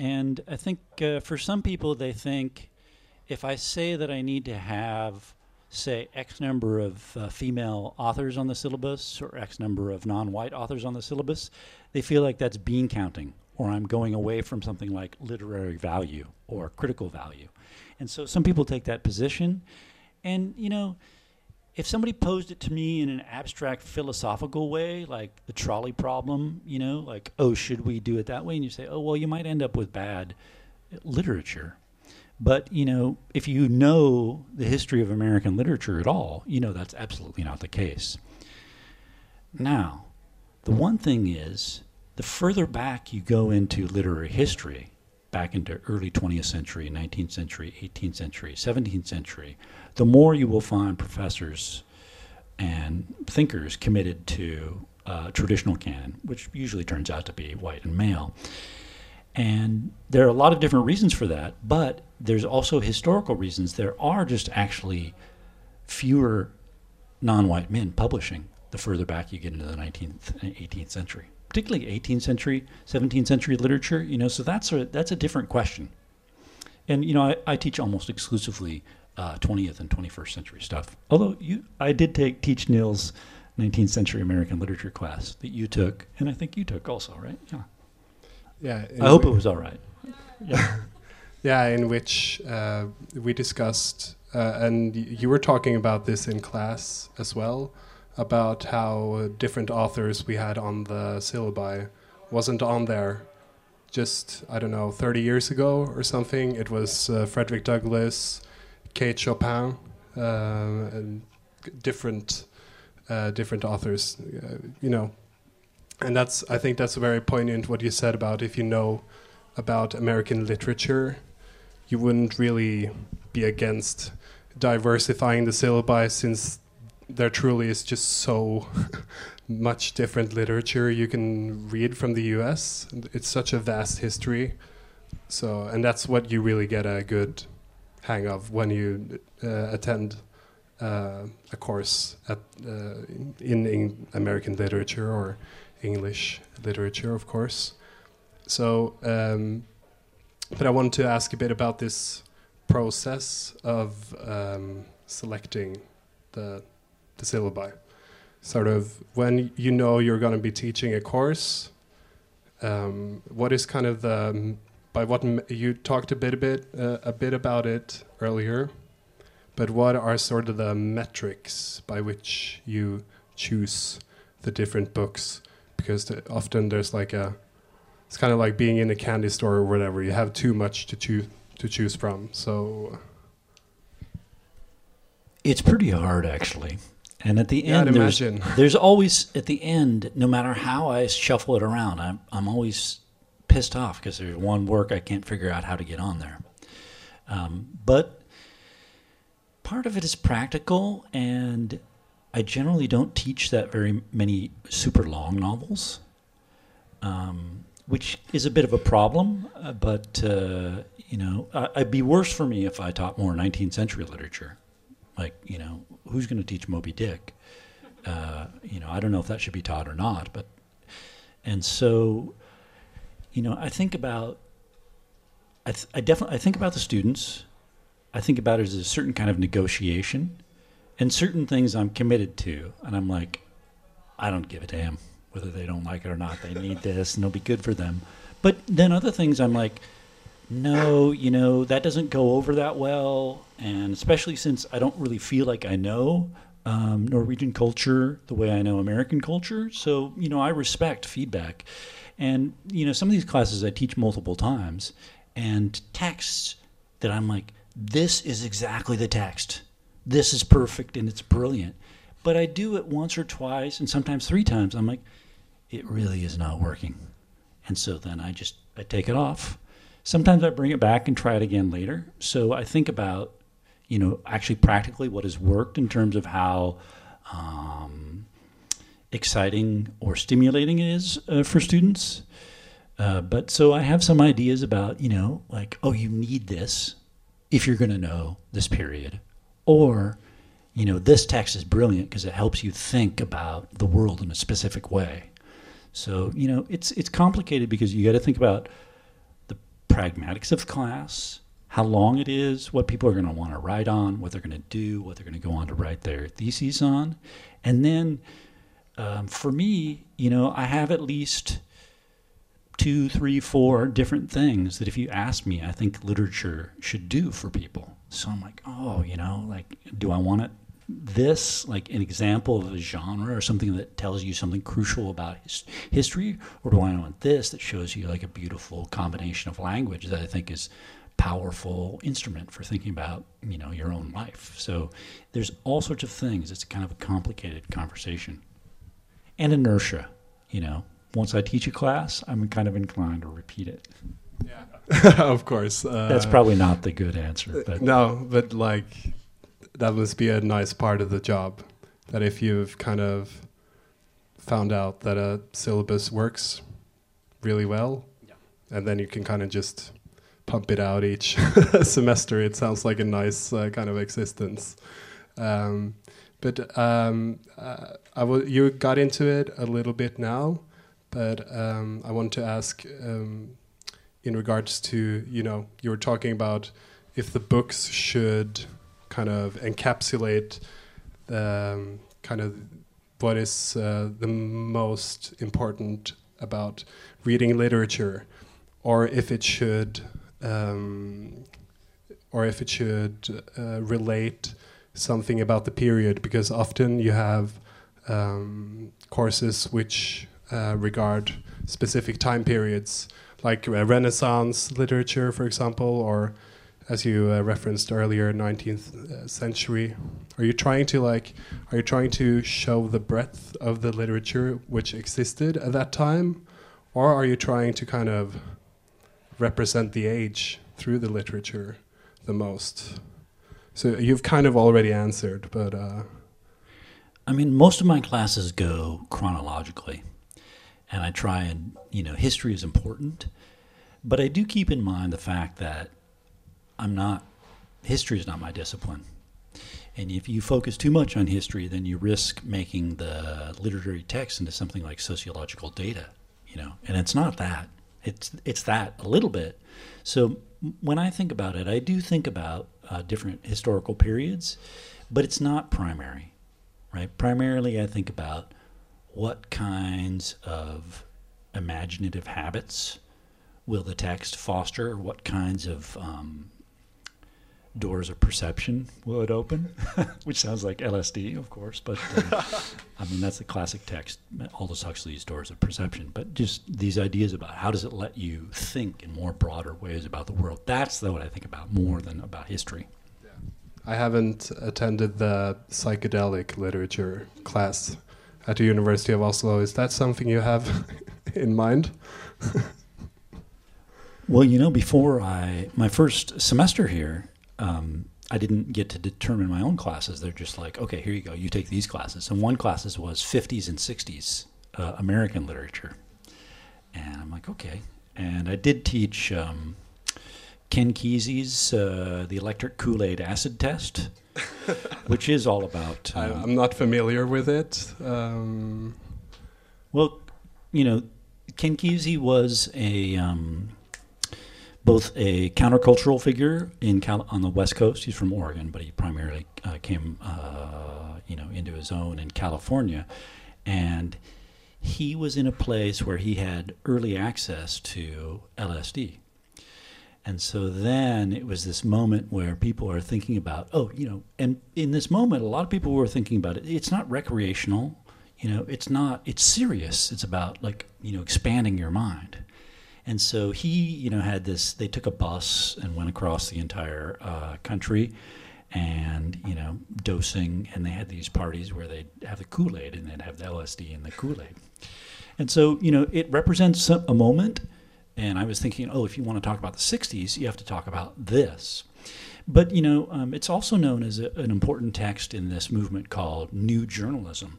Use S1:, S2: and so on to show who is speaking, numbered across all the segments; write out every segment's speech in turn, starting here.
S1: And I think uh, for some people, they think if I say that I need to have, say, X number of uh, female authors on the syllabus or X number of non white authors on the syllabus, they feel like that's bean counting or I'm going away from something like literary value or critical value. And so some people take that position. And, you know, if somebody posed it to me in an abstract philosophical way, like the trolley problem, you know, like, oh, should we do it that way? And you say, oh, well, you might end up with bad literature. But, you know, if you know the history of American literature at all, you know that's absolutely not the case. Now, the one thing is, the further back you go into literary history, back into early 20th century, 19th century, 18th century, 17th century, the more you will find professors and thinkers committed to uh, traditional canon, which usually turns out to be white and male. And there are a lot of different reasons for that, but there's also historical reasons. There are just actually fewer non white men publishing the further back you get into the 19th and 18th century, particularly 18th century, 17th century literature. You know, so that's a, that's a different question. And, you know, I, I teach almost exclusively uh, 20th and 21st century stuff. Although you, I did take teach Neil's 19th century American literature class that you took, and I think you took also, right? Yeah.
S2: Yeah.
S1: I hope it was all right.
S2: Yeah. yeah, in which uh, we discussed, uh, and you were talking about this in class as well, about how different authors we had on the syllabi wasn't on there just I don't know 30 years ago or something. It was uh, Frederick Douglass, Kate Chopin, uh, and different uh, different authors, uh, you know, and that's I think that's very poignant what you said about if you know about American literature, you wouldn't really be against diversifying the syllabi since there truly is just so much different literature you can read from the US. It's such a vast history. So, and that's what you really get a good hang of when you uh, attend uh, a course at, uh, in, in, American literature or English literature, of course. So, um, but I wanted to ask a bit about this process of um, selecting the the syllabi. Sort of when you know you're going to be teaching a course, um, what is kind of the by what you talked a bit a bit uh, a bit about it earlier, but what are sort of the metrics by which you choose the different books? Because the, often there's like a it's kind of like being in a candy store or whatever. You have too much to choose to choose from. So
S1: it's pretty hard actually. And at the end, there's, there's, always at the end, no matter how I shuffle it around, I'm I'm always pissed off because there's one work I can't figure out how to get on there. Um, but part of it is practical, and I generally don't teach that very many super long novels, um, which is a bit of a problem. Uh, but uh, you know, it'd be worse for me if I taught more 19th century literature. Like, you know, who's going to teach Moby Dick? Uh, you know, I don't know if that should be taught or not, but and so you know, I think about, I, th- I definitely, I think about the students. I think about it as a certain kind of negotiation, and certain things I'm committed to, and I'm like, I don't give a damn whether they don't like it or not. They need this, and it'll be good for them. But then other things, I'm like, no, you know, that doesn't go over that well, and especially since I don't really feel like I know um, Norwegian culture the way I know American culture. So, you know, I respect feedback. And you know, some of these classes I teach multiple times, and texts that I'm like, this is exactly the text. This is perfect and it's brilliant. But I do it once or twice, and sometimes three times. I'm like, it really is not working. And so then I just I take it off. Sometimes I bring it back and try it again later. So I think about, you know, actually practically what has worked in terms of how um, exciting or stimulating it is uh, for students. Uh, but so I have some ideas about, you know, like, oh, you need this if you're going to know this period. Or, you know, this text is brilliant because it helps you think about the world in a specific way. So, you know, it's it's complicated because you got to think about pragmatics of class, how long it is, what people are going to want to write on, what they're going to do, what they're going to go on to write their theses on. And then um, for me, you know, I have at least two, three, four different things that if you ask me, I think literature should do for people. So I'm like, oh, you know, like, do I want it this like an example of a genre or something that tells you something crucial about his, history? Or do i want this that shows you like a beautiful combination of language that i think is powerful instrument for thinking about you know your own life? So there's all sorts of things. It's kind of a complicated conversation. And inertia you know. Once i teach a class i'm kind of inclined to repeat it.
S2: Yeah. Of course.
S1: Uh, that's probably not the good answer
S2: but no but like that must be a nice part of the job. That if you've kind of found out that a syllabus works really well, yeah. and then you can kind of just pump it out each semester. It sounds like a nice uh, kind of existence. Um, but um, uh, I w- you got into it a little bit now, but um, I want to ask um, in regards to you know you were talking about if the books should kind of encapsulate um, kind of what is uh, the most important about reading literature, or if it should, um, or if it should uh, relate something about the period, because often you have um, courses which uh, regard specific time periods, like Renaissance literature, for example, or as you uh, referenced earlier, 19th uh, century. Are you trying to like, are you trying to show the breadth of the literature which existed at that time, or are you trying to kind of represent the age through the literature the most? So you've kind of already answered, but. Uh,
S1: I mean, most of my classes go chronologically, and I try and you know history is important, but I do keep in mind the fact that I'm not, history is not my discipline. And if you focus too much on history, then you risk making the literary text into something like sociological data, you know. And it's not that. It's it's that a little bit. So when I think about it, I do think about uh, different historical periods, but it's not primary, right? Primarily, I think about what kinds of imaginative habits will the text foster? What kinds of um, doors of perception will it open, which sounds like LSD, of course. But um, I mean, that's the classic text, Aldous Huxley's Doors of Perception. But just these ideas about how does it let you think in more broader ways about the world. That's what I think about more than about history.
S2: I haven't attended the psychedelic literature class at the University of Oslo. Is that something you have in mind?
S1: well, you know, before I my first semester here, um, I didn't get to determine my own classes. They're just like, okay, here you go. You take these classes. And one classes was 50s and 60s uh, American literature. And I'm like, okay. And I did teach um, Ken Kesey's uh, The Electric Kool Aid Acid Test, which is all about.
S2: Um, I, am not familiar with it. Um,
S1: well, you know, Ken Kesey was a. Um, both a countercultural figure in Cal- on the West Coast. He's from Oregon, but he primarily uh, came, uh, you know, into his own in California, and he was in a place where he had early access to LSD. And so then it was this moment where people are thinking about, oh, you know, and in this moment, a lot of people were thinking about it. It's not recreational, you know, it's not, it's serious. It's about like, you know, expanding your mind. And so he, you know, had this. They took a bus and went across the entire uh, country, and you know, dosing. And they had these parties where they'd have the Kool Aid and they'd have the LSD and the Kool Aid. And so, you know, it represents a moment. And I was thinking, oh, if you want to talk about the '60s, you have to talk about this. But you know, um, it's also known as a, an important text in this movement called New Journalism,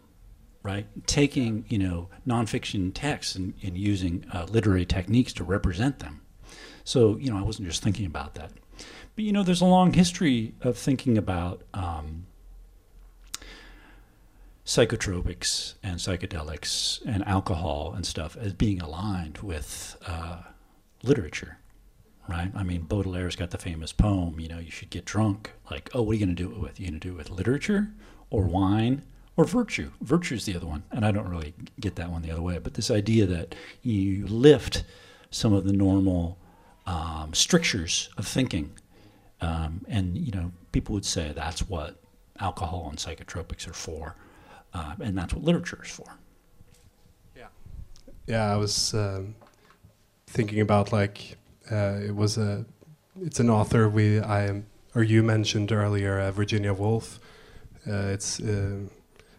S1: right? Taking you know nonfiction texts and, and using uh, literary techniques to represent them. So you know, I wasn't just thinking about that, but you know, there's a long history of thinking about um, psychotropics and psychedelics and alcohol and stuff as being aligned with uh, literature, right? I mean, Baudelaire's got the famous poem, you know, you should get drunk. Like, oh, what are you going to do it with? Are you going to do it with literature or wine or virtue? Virtue is the other one. And I don't really get that one the other way. But this idea that you lift some of the normal um, strictures of thinking. Um, and, you know, people would say that's what alcohol and psychotropics are for. Uh, and that's what literature is for.
S2: Yeah. Yeah, I was um, thinking about like uh, it was a it's an author we I or you mentioned earlier, uh, Virginia Woolf. Uh, it's uh,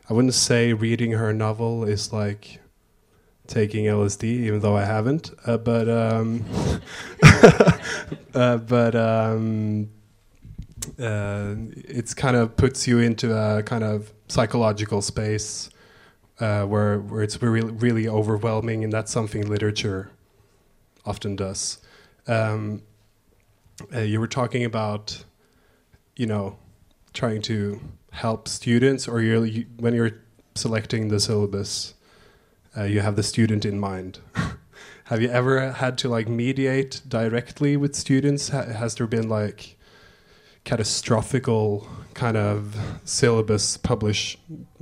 S2: I wouldn't say reading her novel is like taking LSD, even though I haven't. Uh, but um, uh, but um, it's kind of puts you into a kind of psychological space where where it's really really overwhelming, and that's something literature often does. Um, uh, you were talking about, you know, trying to help students, or you're, you, when you're selecting the syllabus, uh, you have the student in mind. have you ever had to like mediate directly with students? Ha has there been like catastrophical kind of syllabus publish.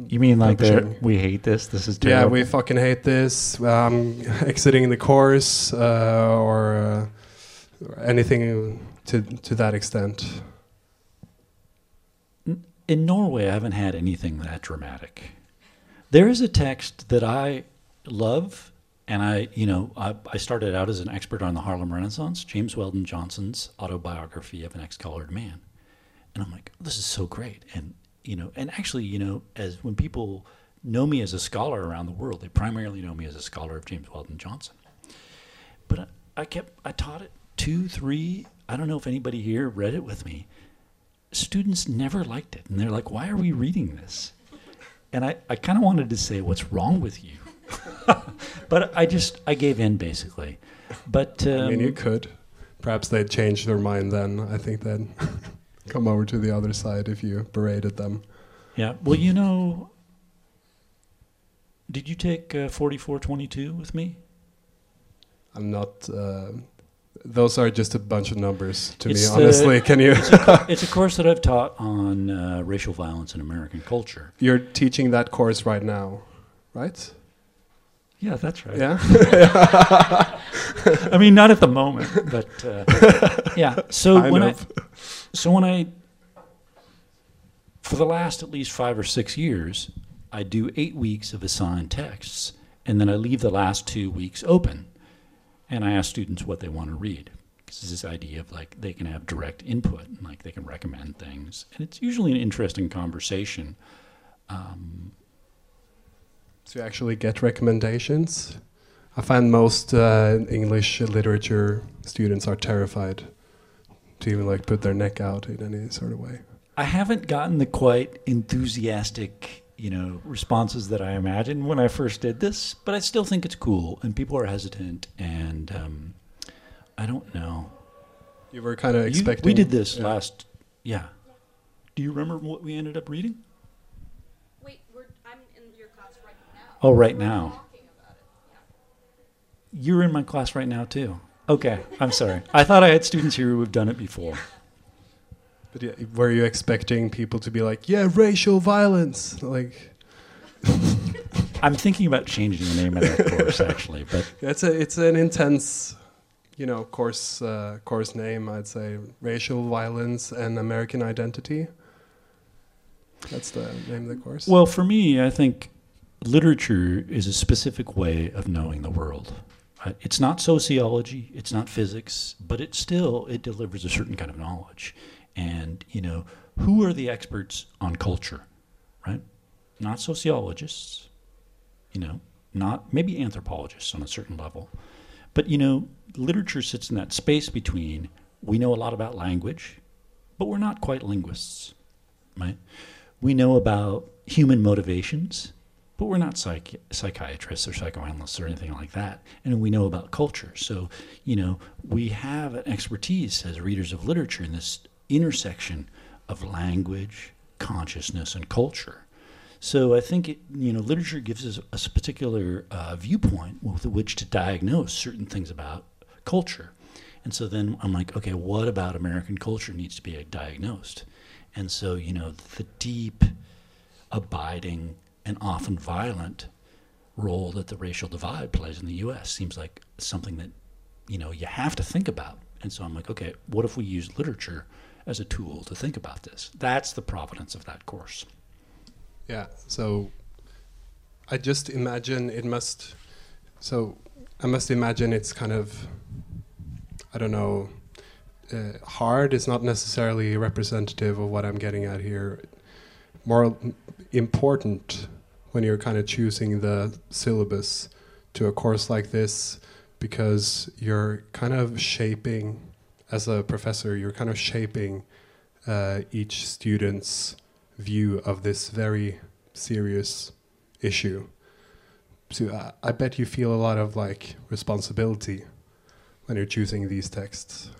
S1: You mean like we hate this? This is terrible.
S2: Yeah, we fucking hate this. I'm exiting the course uh, or, uh, anything to to that extent.
S1: In Norway, I haven't had anything that dramatic. There is a text that I love, and I, you know, I, I started out as an expert on the Harlem Renaissance, James Weldon Johnson's autobiography of an ex-colored man and I'm like, oh, this is so great. And you know, and actually, you know, as when people know me as a scholar around the world, they primarily know me as a scholar of James Weldon Johnson. But I, I kept, I taught it two, three. I don't know if anybody here read it with me. Students never liked it, and they're like, "Why are we reading this?" And I, I kind of wanted to say, "What's wrong with you?" but I just, I gave in basically. But um,
S2: I mean, you um, could. Perhaps they'd change their mind then. I think they'd come over to the other side if you berated them.
S1: Yeah. Well, you know, did you take uh, 4422 with me?
S2: I'm not. Uh, those are just a bunch of numbers to it's me, honestly. Can you?
S1: it's, a, it's, a, course that I've taught on uh, racial violence in American culture.
S2: You're teaching that course right now, right?
S1: Yeah, that's right.
S2: Yeah.
S1: I mean, not at the moment, but uh, yeah. So I when know. I so when I, for the last at least five or six years, I do eight weeks of assigned texts, and then I leave the last two weeks open, and I ask students what they want to read. Because this idea of like they can have direct input, and like they can recommend things, and it's usually an interesting conversation. Um,
S2: to actually get recommendations, I find most uh, English literature students are terrified to even like put their neck out in any sort of way.
S1: I haven't gotten the quite enthusiastic, you know, responses that I imagined when I first did this, but I still think it's cool, and people are hesitant, and um, I don't know.
S2: You were kind of expecting.
S1: we did this yeah. last, yeah. Do you remember what we ended up reading?
S3: Wait, I'm in your class right now.
S1: Oh, right now. Yeah. You're in my class right now too. Okay, I'm sorry. I thought I had students here who have done it before.
S2: But yeah, were you expecting people to be like, "Yeah, racial violence"? Like,
S1: I'm thinking about changing the name of that course actually, but
S2: it's a it's an intense, you know, course uh, course name. I'd say racial violence and American identity. That's the name of the course.
S1: Well, for me, I think literature is a specific way of knowing the world. Uh, it's not sociology, it's not physics, but it still it delivers a certain kind of knowledge. And you know, who are the experts on culture, right? Not sociologists, you know, not maybe anthropologists on a certain level, but you know, literature sits in that space between we know a lot about language, but we're not quite linguists, right? We know about human motivations, but we're not psych- psychiatrists or psychoanalysts or anything like that. And we know about culture. So, you know, we have an expertise as readers of literature in this intersection of language, consciousness, and culture. So I think it, you know literature gives us a particular uh, viewpoint with which to diagnose certain things about culture, And so then I'm like, okay, what about American culture needs to be diagnosed? And so, you know, the deep, abiding, and often violent role that the racial divide plays in the U.S. seems like something that, you know, you have to think about. And so I'm like, okay, what if we use literature as a tool to think about this? That's the provenance of that course.
S2: Yeah. So I just imagine it must. So I must imagine it's kind of, I don't know, uh, hard is not necessarily representative of what I'm getting at here. More important when you're kind of choosing the syllabus to a course like this because you're kind of shaping, as a professor, you're kind of shaping uh, each student's view of this very serious issue. So uh, I bet you feel a lot of like responsibility when you're choosing these texts.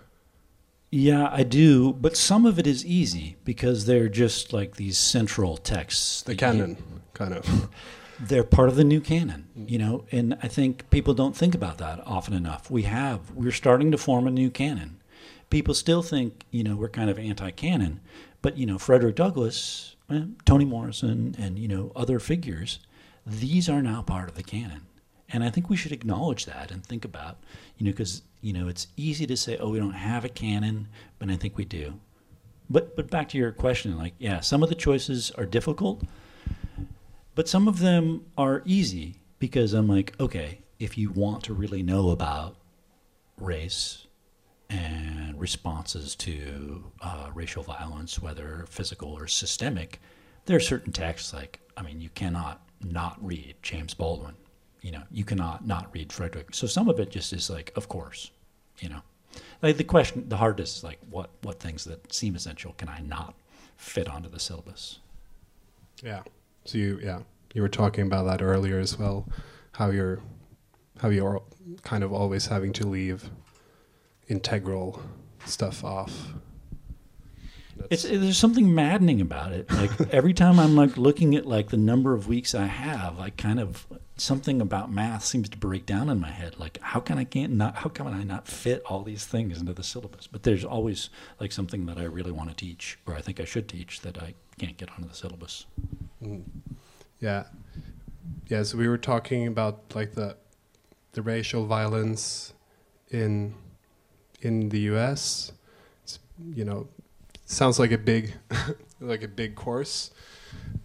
S1: Yeah, I do, but some of it is easy because they're just like these central texts.
S2: The canon, you, kind of.
S1: They're part of the new canon, you know, and I think people don't think about that often enough. We have, we're starting to form a new canon. People still think, you know, we're kind of anti-canon, but you know, Frederick Douglass, eh, Toni Morrison, and you know, other figures, these are now part of the canon, and I think we should acknowledge that and think about, you know, because you know, it's easy to say, oh, we don't have a canon, but I think we do. But but back to your question, like, yeah, some of the choices are difficult, but some of them are easy because I'm like, okay, if you want to really know about race and responses to uh, racial violence, whether physical or systemic, there are certain texts like, I mean, you cannot not read James Baldwin you know, you cannot not read Frederick. So some of it just is like, of course, you know. Like the question, the hardest is like, what what things that seem essential can I not fit onto the syllabus?
S2: Yeah. So you, yeah, you were talking about that earlier as well, how you're, how you're kind of always having to leave integral stuff off
S1: it's there's something maddening about it. Like every time I'm like looking at like the number of weeks I have, I kind of something about math seems to break down in my head. Like how can I can't not how can I not fit all these things into the syllabus? But there's always like something that I really want to teach, or I think I should teach that I can't get onto the syllabus.
S2: Mm. Yeah, yeah. So we were talking about like the the racial violence in in the U.S. It's, you know, sounds like a big like a big course.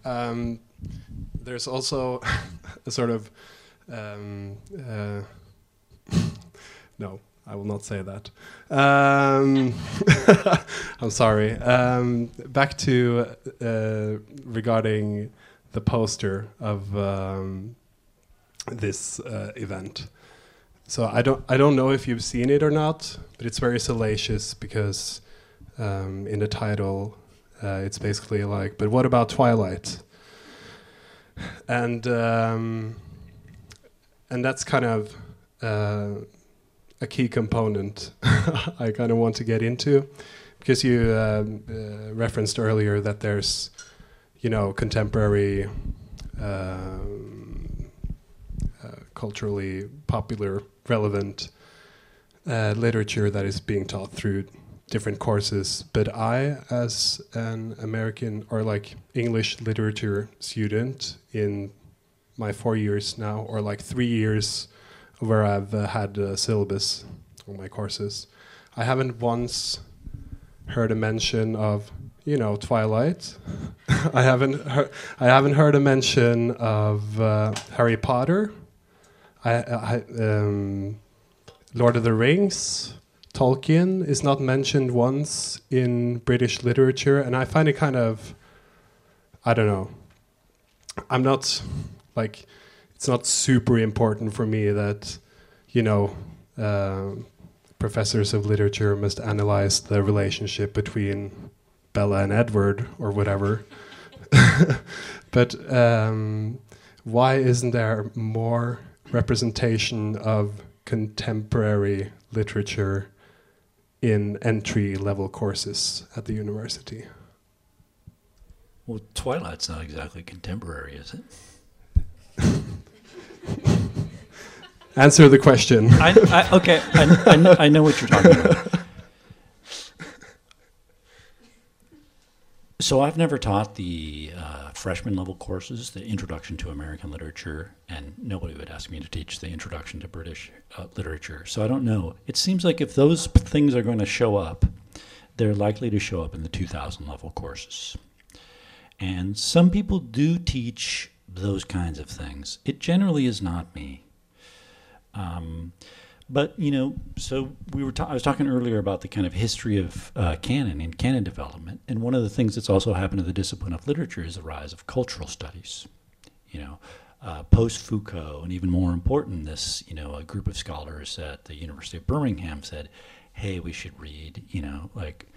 S2: Um, there's also a sort of um, uh, no, I will not say that. Um, I'm sorry. Um, back to uh, regarding the poster of um, this uh, event. So I don't I don't know if you've seen it or not, but it's very salacious because um, in the title. Uh, it's basically like, but what about Twilight? And um, and that's kind of uh, a key component I kind of want to get into because you um, uh, referenced earlier that there's you know contemporary um, uh, culturally popular relevant uh, literature that is being taught through different courses. But I, as an American or like English literature student in my four years now, or like three years where I've uh, had a syllabus on my courses, I haven't once heard a mention of you know Twilight. I haven't heard I haven't heard a mention of uh, Harry Potter. I, I um, Lord of the Rings. Tolkien is not mentioned once in British literature, and I find it kind of, I don't know. I'm not like, it's not super important for me that, you know, uh, professors of literature must analyze the relationship between Bella and Edward or whatever. but um, why isn't there more representation of contemporary literature in entry level courses at the university.
S1: Well, Twilight's not exactly contemporary, is it?
S2: Answer the question.
S1: I, I, okay, I, I, know, I know what you're talking about. So I've never taught the uh, freshman level courses, the Introduction to American Literature, and nobody would ask me to teach the Introduction to British uh, Literature. So I don't know. It seems like if those things are going to show up, they're likely to show up in the 2000 level courses. And some people do teach those kinds of things. It generally is not me. Um, but you know, so we were. Ta- I was talking earlier about the kind of history of uh, canon and canon development, and one of the things that's also happened to the discipline of literature is the rise of cultural studies. You know, uh, post Foucault, and even more important, this you know a group of scholars at the University of Birmingham said, "Hey, we should read you know like."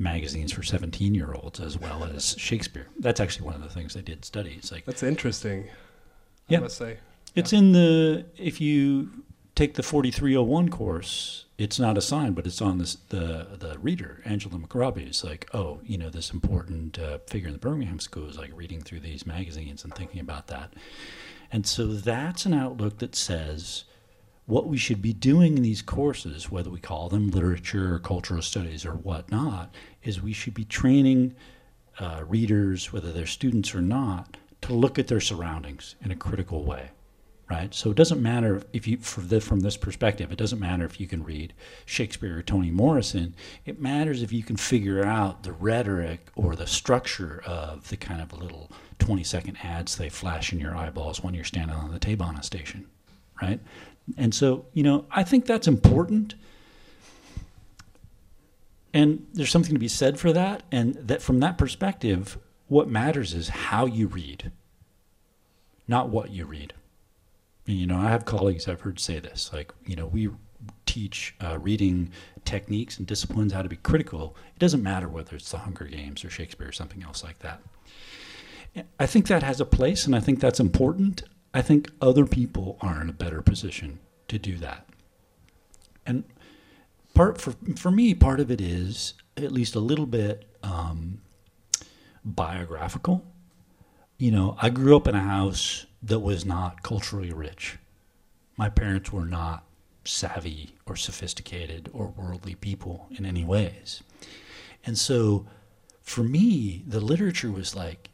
S1: magazines for 17 year olds as well as Shakespeare. That's actually one of the things they did study. It's like
S2: That's interesting.
S1: Yeah.
S2: I must say.
S1: It's in the if you take the 4301 course, it's not assigned, but it's on this, the the reader, Angela McRobbie. It's like, oh, you know, this important uh, figure in the Birmingham School is like reading through these magazines and thinking about that. And so that's an outlook that says what we should be doing in these courses, whether we call them literature or cultural studies or whatnot, is we should be training uh, readers, whether they're students or not, to look at their surroundings in a critical way right? So it doesn't matter if you, the, from this perspective, it doesn't matter if you can read Shakespeare or Toni Morrison. It matters if you can figure out the rhetoric or the structure of the kind of little 20 second ads they flash in your eyeballs when you're standing on the T-Bana station, right? And so, you know, I think that's important. And there's something to be said for that. And that from that perspective, what matters is how you read, not what you read you know, I have colleagues I've heard say this, like, you know, we teach uh, reading techniques and disciplines how to be critical. It doesn't matter whether it's the Hunger Games or Shakespeare or something else like that. I think that has a place, and I think that's important. I think other people are in a better position to do that. And part for for me, part of it is at least a little bit um, biographical. You know, I grew up in a house that was not culturally rich. My parents were not savvy or sophisticated or worldly people in any ways. And so for me, the literature was like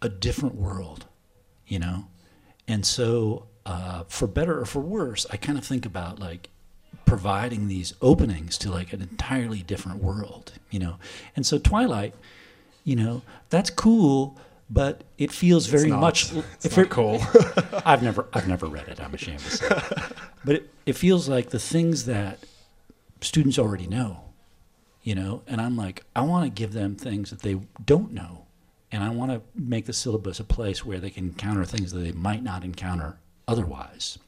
S1: a different world, you know? And so, uh, for better or for worse, I kind of think about like providing these openings to like an entirely different world, you know? And so, Twilight, you know, that's cool but it feels very
S2: not,
S1: much.
S2: It's not cool.
S1: I've never, I've never read it. I'm ashamed to say, but it, it feels like the things that students already know, you know. And I'm like, I want to give them things that they don't know, and I want to make the syllabus a place where they can encounter things that they might not encounter otherwise.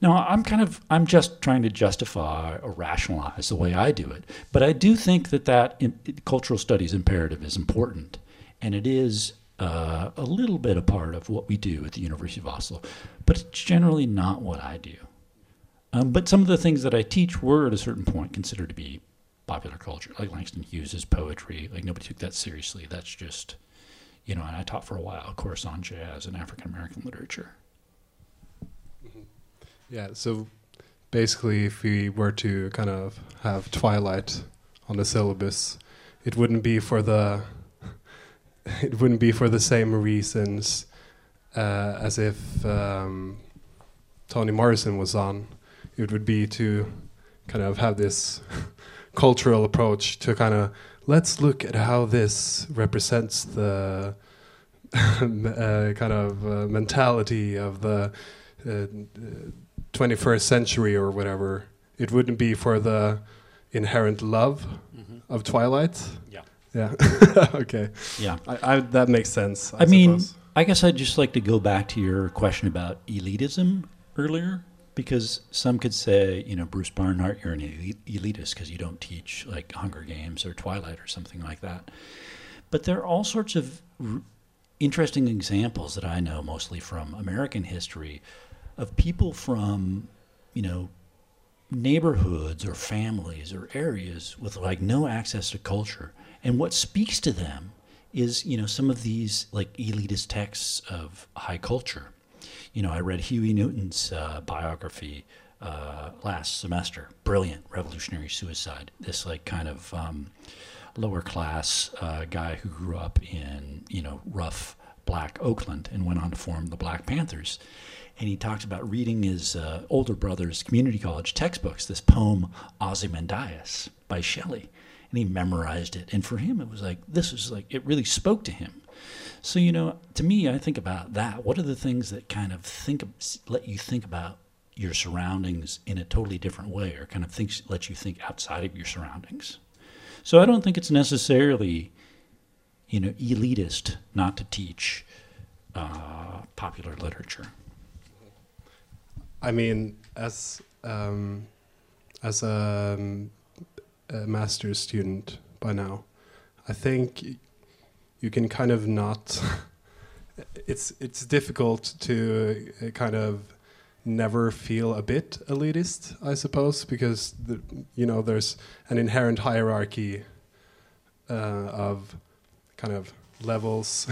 S1: Now, I'm kind of, I'm just trying to justify or rationalize the way I do it, but I do think that that in, cultural studies imperative is important, and it is uh, a little bit a part of what we do at the University of Oslo, but it's generally not what I do. Um, but some of the things that I teach were at a certain point considered to be popular culture, like Langston Hughes's poetry. Like nobody took that seriously. That's just, you know. And I taught for a while a course on jazz and African American literature.
S2: Mm-hmm. Yeah. So basically, if we were to kind of have Twilight on the syllabus, it wouldn't be for the it wouldn't be for the same reasons uh, as if um, Toni Morrison was on. It would be to kind of have this cultural approach to kind of let's look at how this represents the uh, kind of uh, mentality of the 21st uh, century or whatever. It wouldn't be for the inherent love mm -hmm. of Twilight.
S1: Yeah.
S2: Yeah. okay.
S1: Yeah.
S2: I, I, that makes sense.
S1: I, I mean, I guess I'd just like to go back to your question about elitism earlier, because some could say, you know, Bruce Barnhart, you're an elitist because you don't teach like Hunger Games or Twilight or something like that. But there are all sorts of r- interesting examples that I know, mostly from American history, of people from, you know, neighborhoods or families or areas with like no access to culture and what speaks to them is, you know, some of these like elitist texts of high culture. you know, I read Huey Newton's uh, biography uh, last semester. Brilliant, revolutionary suicide. This like kind of um, lower class uh, guy who grew up in you know rough black Oakland and went on to form the Black Panthers. And he talks about reading his uh, older brother's community college textbooks, this poem Ozymandias by Shelley, and he memorized it. And for him, it was like this was like it really spoke to him. So you know, to me, I think about that. What are the things that kind of think let you think about your surroundings in a totally different way, or kind of thinks let you think outside of your surroundings? So I don't think it's necessarily, you know, elitist not to teach uh, popular literature.
S2: I mean, as um, as a, um, a master's student by now, I think you can kind of not. it's it's difficult to uh, kind of never feel a bit elitist, I suppose, because the, you know there's an inherent hierarchy uh, of kind of levels.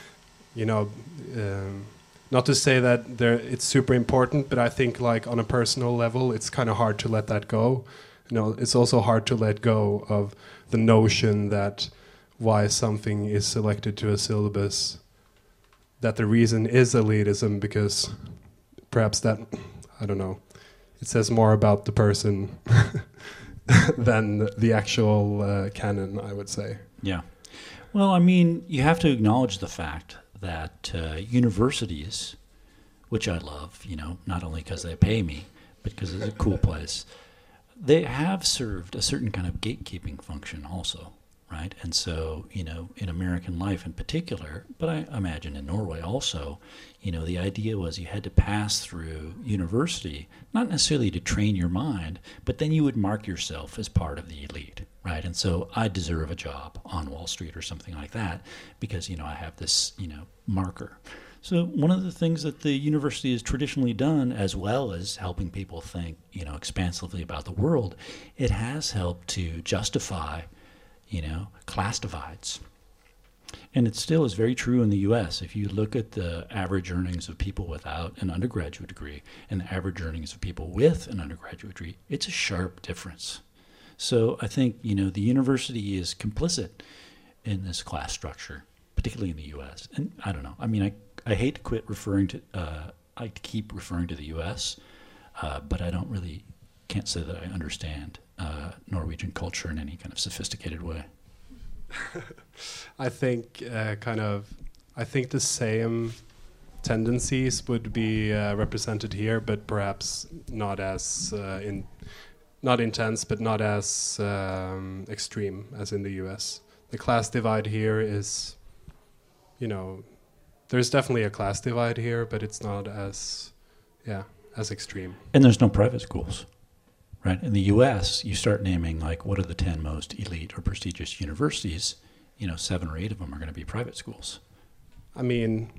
S2: you know, um, not to say that there it's super important, but I think like on a personal level, it's kind of hard to let that go. You know, it's also hard to let go of the notion that why something is selected to a syllabus that the reason is elitism because perhaps that I don't know it says more about the person than the actual uh, canon I would say.
S1: Yeah. Well I mean you have to acknowledge the fact that uh, universities which I love you know not only because they pay me but because it's a cool place they have served a certain kind of gatekeeping function also right? And so, you know, in American life in particular, but I imagine in Norway also, you know, the idea was you had to pass through university, not necessarily to train your mind, but then you would mark yourself as part of the elite, right? And so I deserve a job on Wall Street or something like that because, you know, I have this, you know, marker. So one of the things that the university has traditionally done, as well as helping people think, you know, expansively about the world, it has helped to justify you know, class divides. And it still is very true in the US. If you look at the average earnings of people without an undergraduate degree and the average earnings of people with an undergraduate degree, it's a sharp difference. So I think, you know, the university is complicit in this class structure, particularly in the US. And I don't know. I mean, I, I hate to quit referring to, uh, I keep referring to the US, uh, but I don't really, can't say that I understand uh, Norwegian culture in any kind of sophisticated way?
S2: I think uh, kind of, I think the same tendencies would be uh, represented here, but perhaps not as uh, in, not intense, but not as um, extreme as in the U.S. The class divide here is, you know, there's definitely a class divide here, but it's not as, yeah, as extreme.
S1: And there's no private schools right? In the U.S., you start naming like what are the ten most elite or prestigious universities. You know, seven or eight of them are going to be private schools.
S2: I mean,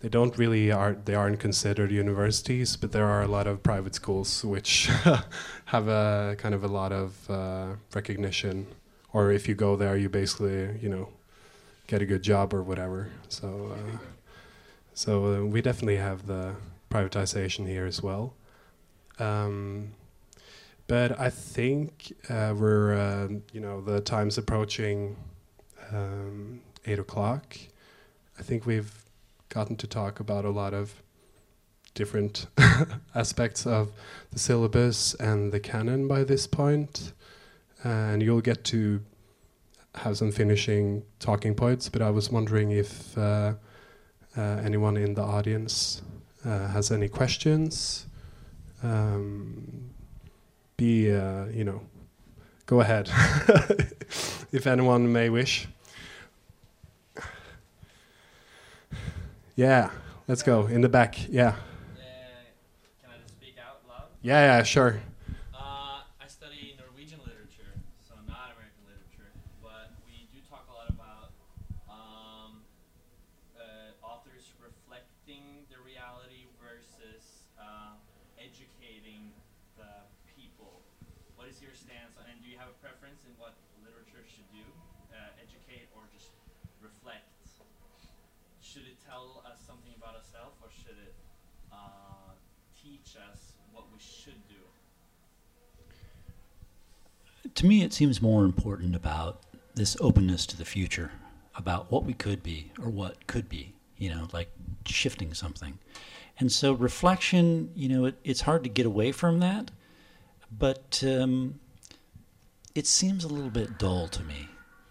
S2: they don't really are they aren't considered universities, but there are a lot of private schools which have a kind of a lot of uh, recognition. Or if you go there, you basically you know get a good job or whatever. So uh, so uh, we definitely have the privatization here as well. Um, but I think uh, we're, uh, you know, the time's approaching um, eight o'clock. I think we've gotten to talk about a lot of different aspects of the syllabus and the canon by this point. And you'll get to have some finishing talking points, but I was wondering if uh, anyone in the audience uh, has any questions. Um, be, uh, you know, go ahead if anyone may wish. Yeah, let's go in the back. Yeah. Uh,
S4: can I just speak out loud?
S2: Yeah, yeah, sure.
S4: should it tell us something about ourselves or should it uh, teach us what we should do?
S1: To me, it seems more important about this openness to the future, about what we could be or what could be, you know, like shifting something. And so reflection, you know, it, it's hard to get away from that, but um, it seems a little bit dull to me,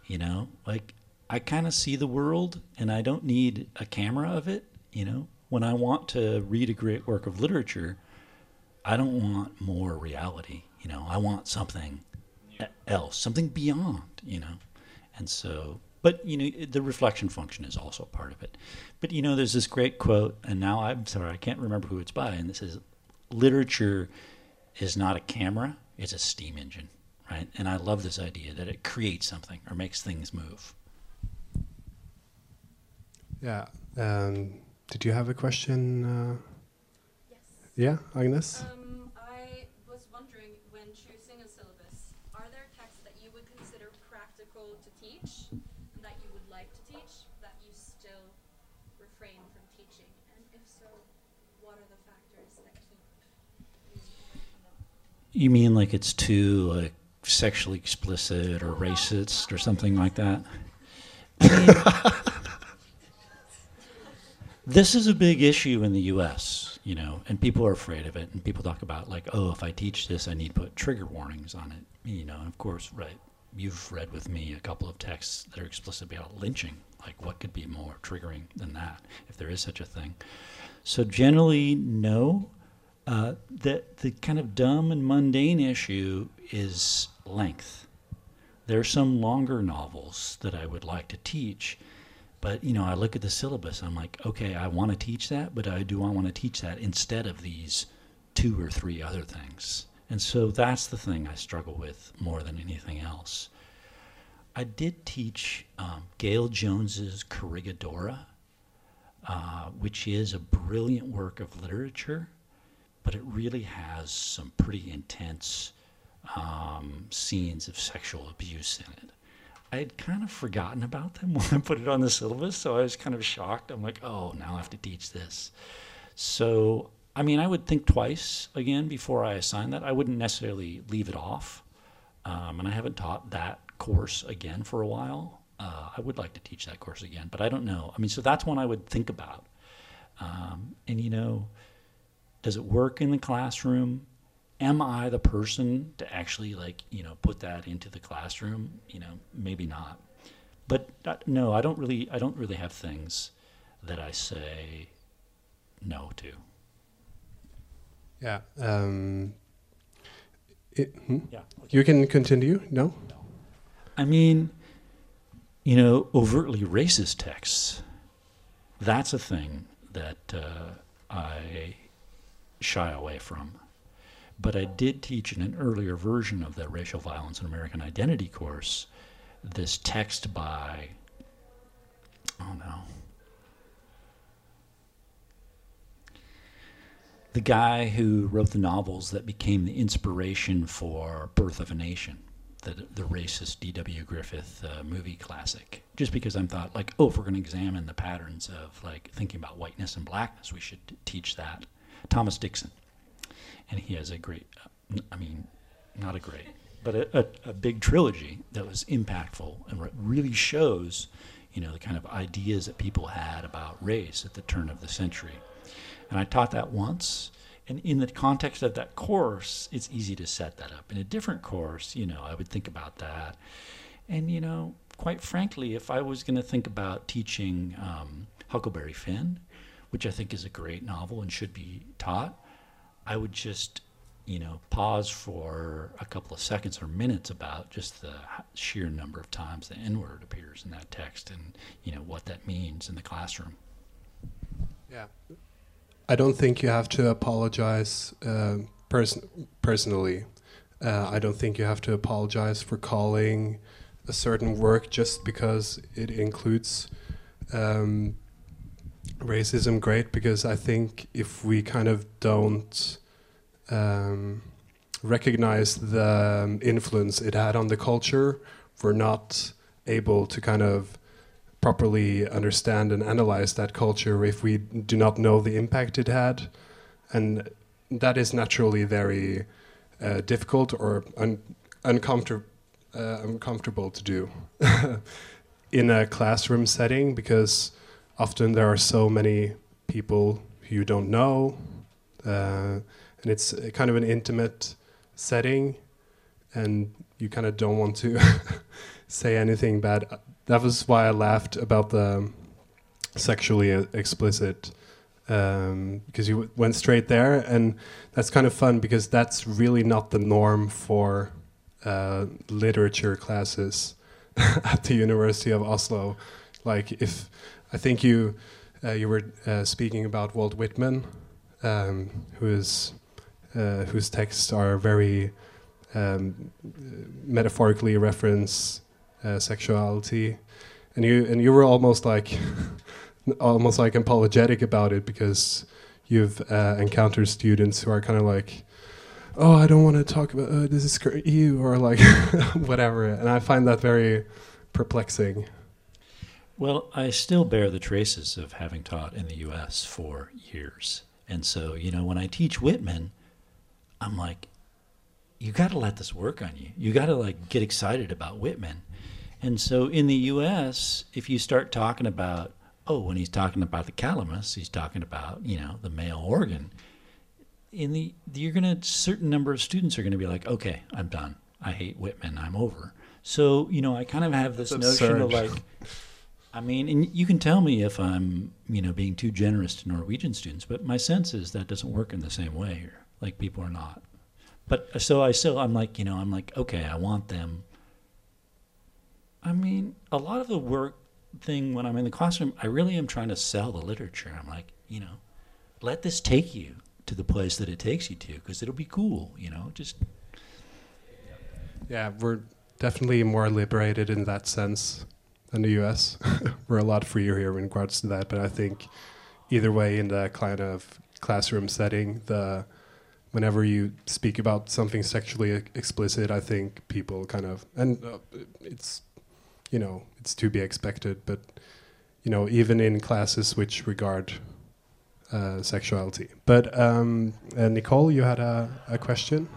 S1: you know? Like, I kind of see the world and I don't need a camera of it, you know? When I want to read a great work of literature, I don't want more reality, you know? I want something else, something beyond, you know? And so, but, you know, the reflection function is also part of it. But, you know, there's this great quote, and now I'm sorry, I can't remember who it's by, and this is literature is not a camera, it's a steam engine right? And I love this idea that it creates something or makes things move.
S2: Yeah. Um, did you have a question? Uh, yes. Yeah, Agnes?
S3: Um, I was wondering when choosing a syllabus, are there texts that you would consider practical to teach and that you would like to teach that you still refrain from teaching? And if so, what are the factors that keep you away from them?
S1: You mean like it's too like sexually explicit or racist or something like that. this is a big issue in the U.S., you know, and people are afraid of it. And people talk about like, oh, if I teach this, I need to put trigger warnings on it, you know. And of course, right, you've read with me a couple of texts that are explicitly about lynching. Like, what could be more triggering than that, if there is such a thing? So generally, no. Uh, the the kind of dumb and mundane issue is length. There are some longer novels that I would like to teach, but you know, I look at the syllabus. I'm like, okay, I want to teach that, but I do I want to teach that instead of these two or three other things. And so that's the thing I struggle with more than anything else. I did teach um, Gayl Jones's Corregidora, uh, which is a brilliant work of literature, but it really has some pretty intense um, scenes of sexual abuse in it. I had kind of forgotten about them when I put it on the syllabus, so I was kind of shocked. I'm like, oh, now I have to teach this. So, I mean, I would think twice again before I assign that. I wouldn't necessarily leave it off. Um, and I haven't taught that course again for a while. Uh, I would like to teach that course again, but I don't know. I mean, so that's one I would think about. Um, and, you know, does it work in the classroom? am I the person to actually like you know put that into the classroom? You know, maybe not. But uh, no, I don't really. I don't really have things that I say no to.
S2: Yeah. Um, it, hmm? Yeah. Okay. You can continue. No. No.
S1: I mean, you know, overtly racist texts. That's a thing that uh, I shy away from. But I did teach in an earlier version of the Racial Violence and American Identity course this text by, oh no, the guy who wrote the novels that became the inspiration for Birth of a Nation, the, the racist D.W. Griffith uh, movie classic. Just because I'm thought, like, oh, if we're going to examine the patterns of like thinking about whiteness and blackness, we should teach that. Thomas Dixon and he has a great, I mean, not a great, but a, a, a big trilogy that was impactful and really shows, you know, the kind of ideas that people had about race at the turn of the century. And I taught that once. And in the context of that course, it's easy to set that up. In a different course, you know, I would think about that. And, you know, quite frankly, if I was going to think about teaching um, Huckleberry Finn, which I think is a great novel and should be taught, I would just, you know, pause for a couple of seconds or minutes about just the sheer number of times the N word appears in that text and, you know, what that means in the classroom.
S2: Yeah. I don't think you have to apologize uh, pers- personally. Uh, I don't think you have to apologize for calling a certain work just because it includes um, racism great because I think if we kind of don't um, recognize the um, influence it had on the culture, we're not able to kind of properly understand and analyze that culture if we do not know the impact it had. and that is naturally very uh, difficult or un- uncomfortable uh, uncomfortable to do in a classroom setting because often there are so many people who you don't know, uh, and it's kind of an intimate setting, and you kind of don't want to say anything bad. That was why I laughed about the sexually explicit um, because you went straight there, and that's kind of fun because that's really not the norm for uh, literature classes at the University of Oslo. Like if I think you uh, you were uh, speaking about Walt Whitman, um, who is uh, whose texts are very um, metaphorically reference sexuality, and you and you were almost like almost like apologetic about it because you've uh, encountered students who are kind of like, "Oh, I don't want to talk about uh, this is you," or like whatever, and I find that very perplexing.
S1: Well, I still bear the traces of having taught in the U.S. for years, and so you know when I teach Whitman, I'm like, you got to let this work on you. You got to like get excited about Whitman. And so in the U.S., if you start talking about oh, when he's talking about the calamus, he's talking about you know the male organ. In the you're gonna certain number of students are gonna be like, okay, I'm done. I hate Whitman. I'm over. So you know, I kind of have this
S2: That's
S1: notion
S2: absurd.
S1: of like. I mean, and you can tell me if I'm, you know, being too generous to Norwegian students, but my sense is that doesn't work in the same way here. Like people are not. But uh, so I still, I'm like, you know, I'm like, okay, I want them. I mean, a lot of the work thing when I'm in the classroom, I really am trying to sell the literature. I'm like, you know, let this take you to the place that it takes you to because it'll be cool, you know, just.
S2: Yeah, we're definitely more liberated in that sense than the US. we're a lot freer here in regards to that, but I think either way, in the kind of classroom setting, the whenever you speak about something sexually explicit, I think people kind of and uh, it's you know it's to be expected, but you know even in classes which regard uh, sexuality. But um, uh, Nicole, you had a, a question.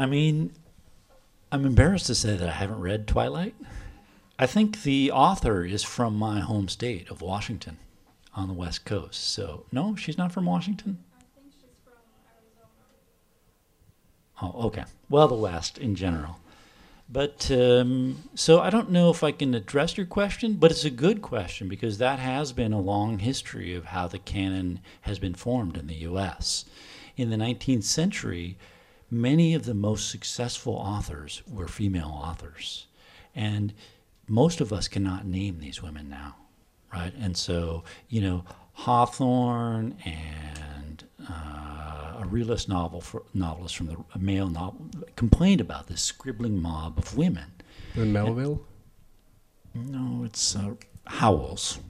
S1: I mean, I'm embarrassed to say that I haven't read Twilight. I think the author is from my home state of Washington on the West Coast. So, no, she's not from Washington?
S3: I think she's from Arizona.
S1: Oh, okay. Well, the West in general. But um, so I don't know if I can address your question, but it's a good question because that has been a long history of how the canon has been formed in the U.S. In the 19th century, many of the most successful authors were female authors. And most of us cannot name these women now, right? And so, you know, Hawthorne and uh, a realist novel for, novelist from the a male novel complained about this scribbling mob of women.
S2: Melville?
S1: No, it's uh, Howells.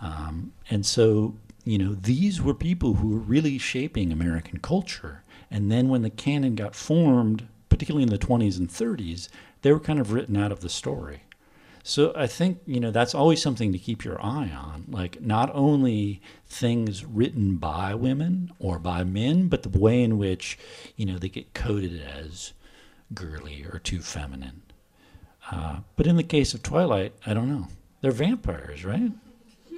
S1: Um, and so, you know, these were people who were really shaping American culture. And then when the canon got formed, particularly in the 20s and 30s, they were kind of written out of the story. So I think, you know, that's always something to keep your eye on. Like, not only things written by women or by men, but the way in which, you know, they get coded as girly or too feminine. Uh, but in the case of Twilight, I don't know. They're vampires, right?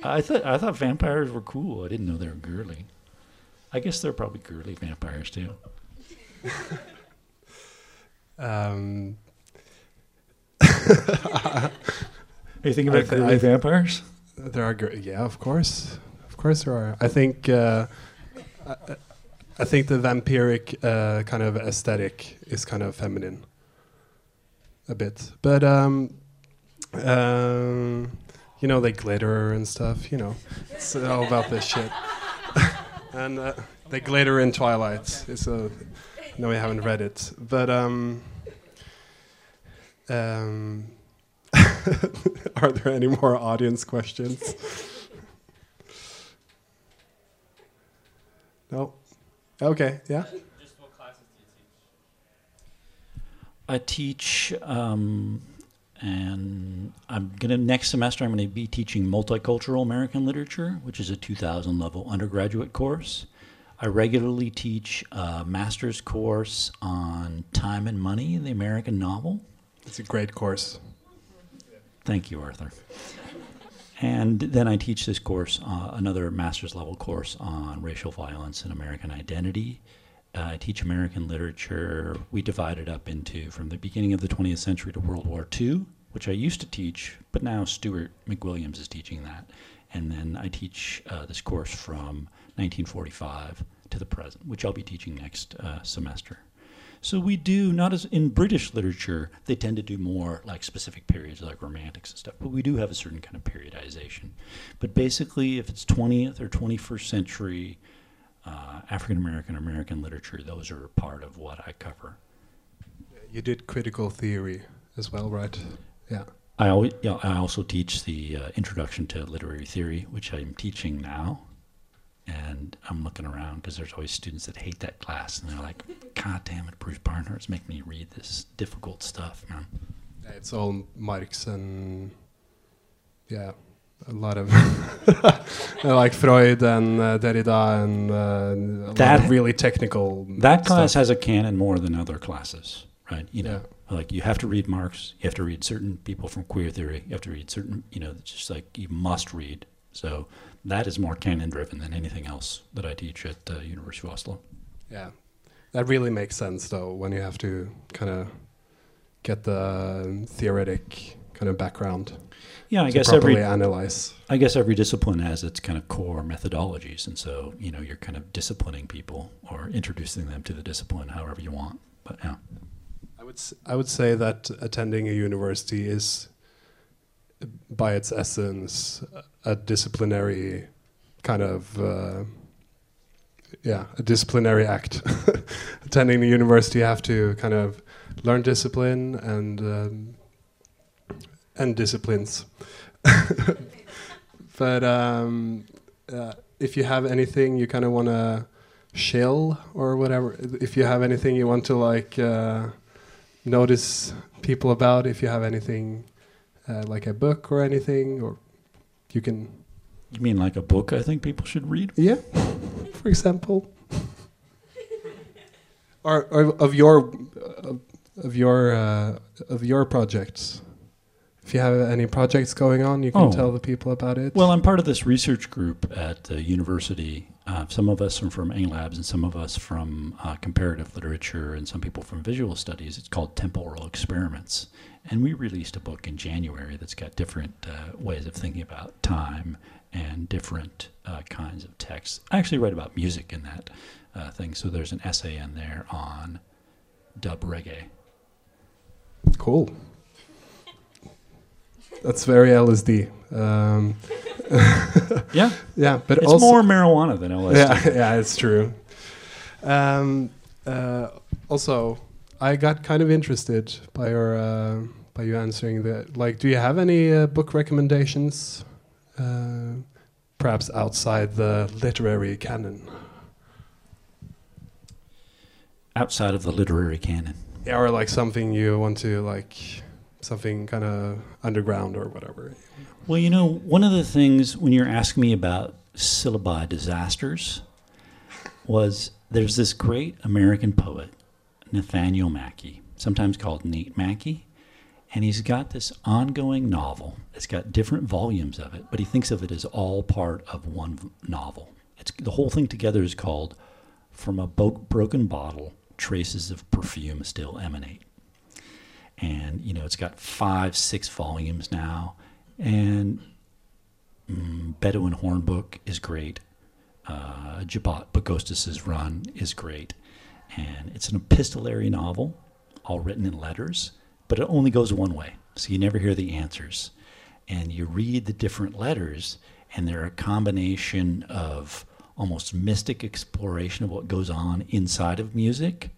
S1: I thought I thought vampires were cool. I didn't know they were girly. I guess they're probably girly vampires too.
S2: Um,
S1: you thinking about
S2: th-
S1: girly vampires?
S2: there are, gr- yeah, of course, of course there are. I think, uh, I, I think the vampiric uh, kind of aesthetic is kind of feminine, a bit. But um, um, you know, they glitter and stuff. You know, it's all about this shit. And uh, they glitter in Twilight. It's a no, we haven't read it, but um, um, Are there any more audience questions? no. Okay. Yeah.
S4: Just what classes do you teach?
S1: I teach, um, and I'm gonna next semester. I'm gonna be teaching multicultural American literature, which is a 2,000 level undergraduate course. I regularly teach a master's course on time and money, in the American novel.
S2: It's a great course.
S1: Thank you, Arthur. And then I teach this course, uh, another master's level course on racial violence and American identity. Uh, I teach American literature. We divide it up into from the beginning of the 20th century to World War II, which I used to teach, but now Stuart McWilliams is teaching that. And then I teach uh, this course from 1945 to the present, which I'll be teaching next uh, semester. So we do not as in British literature, they tend to do more like specific periods, like romantics and stuff. But we do have a certain kind of periodization. But basically, if it's 20th or 21st century uh, African American American literature, those are part of what I cover.
S2: You did critical theory as well, right? Yeah.
S1: I always, yeah, I also teach the uh, introduction to literary theory, which I'm teaching now and I'm looking around because there's always students that hate that class, and they're like, "God damn it, Bruce Barnhart's making me read this difficult stuff, man."
S2: It's all Marx and yeah, a lot of like Freud and uh, Derrida and uh, that really technical.
S1: That class has a canon more than other classes, right? You know, yeah. like you have to read Marx, you have to read certain people from queer theory, you have to read certain, you know, it's just like you must read. So that is more canon driven than anything else that I teach at uh, University of Oslo.
S2: Yeah, that really makes sense though when you have to kind of get the theoretic kind of background.
S1: Yeah, I guess every
S2: analyze.
S1: I guess every discipline has its kind of core methodologies, and so you know you're kind of disciplining people or introducing them to the discipline however you want. But yeah,
S2: I would I would say that attending a university is by its essence a disciplinary kind of uh, yeah a disciplinary act attending the university you have to kind of learn discipline and um, and disciplines but um, uh, if you have anything you kind of want to shill or whatever if you have anything you want to like uh, notice people about if you have anything uh, like a book or anything, or you can.
S1: You mean like a book? I think people should read.
S2: Yeah, for example, or, or of your of your uh, of your projects. If you have any projects going on, you can oh. tell the people about it.
S1: Well, I'm part of this research group at the university. Uh, some of us are from Eng AIMLabs and some of us from uh, comparative literature and some people from visual studies. It's called Temporal Experiments. And we released a book in January that's got different uh, ways of thinking about time and different uh, kinds of texts. I actually write about music in that uh, thing, so there's an essay in there on dub reggae.
S2: Cool. That's very LSD. Um,
S1: yeah,
S2: yeah, but
S1: it's
S2: also,
S1: more marijuana than LSD.
S2: Yeah, yeah, it's true. Um, uh, also, I got kind of interested by your uh, by you answering that. Like, do you have any uh, book recommendations, uh, perhaps outside the literary canon?
S1: Outside of the literary canon,
S2: yeah, or like something you want to like, something kind of underground or whatever.
S1: Well, you know, one of the things when you're asking me about syllabi disasters was there's this great American poet Nathaniel Mackey, sometimes called Nate Mackey. And he's got this ongoing novel. It's got different volumes of it, but he thinks of it as all part of one novel. It's, the whole thing together is called From a Broken Bottle Traces of Perfume Still Emanate. And, you know, it's got five, six volumes now. And mm, Bedouin Hornbook is great. Uh, Djbot Baghostus's Run is great. And it's an epistolary novel, all written in letters, but it only goes one way. So you never hear the answers. And you read the different letters, and they're a combination of almost mystic exploration of what goes on inside of music,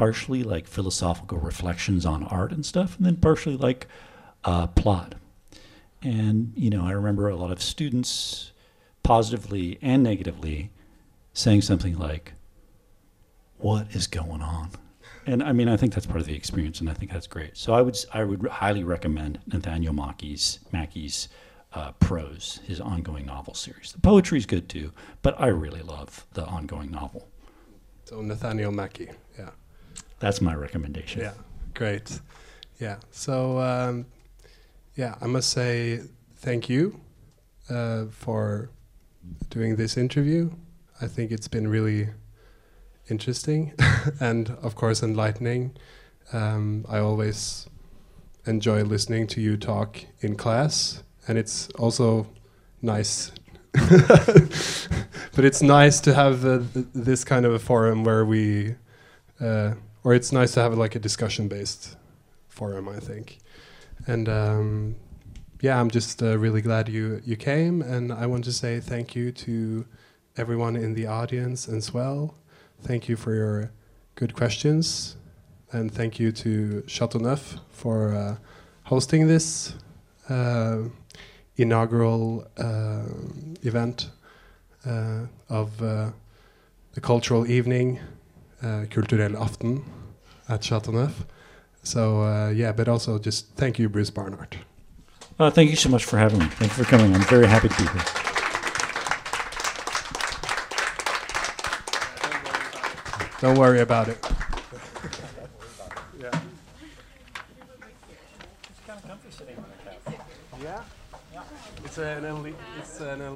S1: partially like philosophical reflections on art and stuff, and then partially like uh, plot. And, you know, I remember a lot of students, positively and negatively, saying something like, What is going on? And I mean, I think that's part of the experience, and I think that's great. So I would, I would highly recommend Nathaniel Mackey's, Mackie's uh, prose, his ongoing novel series. The poetry is good too, but I really love the ongoing novel.
S2: So Nathaniel Mackey, yeah.
S1: That's my recommendation.
S2: Yeah, great. Yeah. So um, yeah, I must say thank you uh, for doing this interview. I think it's been really interesting and, of course, enlightening. Um, I always enjoy listening to you talk in class, and it's also nice. but it's nice to have uh, th this kind of a forum where we, uh, or it's nice to have like a discussion based forum, I think. And um, yeah, I'm just uh, really glad you you came, and I want to say thank you to everyone in the audience as well. Thank you for your good questions, and thank you to Chateau Neuf for uh, hosting this uh, inaugural uh, event uh, of uh, the cultural evening, uh, Kulturell Aften at Chateau Neuf. So yeah, but also just thank you, Bruce Barnhart.
S1: Uh, thank you so much for having me. Thank you for coming. I'm very happy to be here.
S2: Don't worry about it. yeah. It's kind of comfy sitting on the couch. Yeah. Yeah. It's an it's an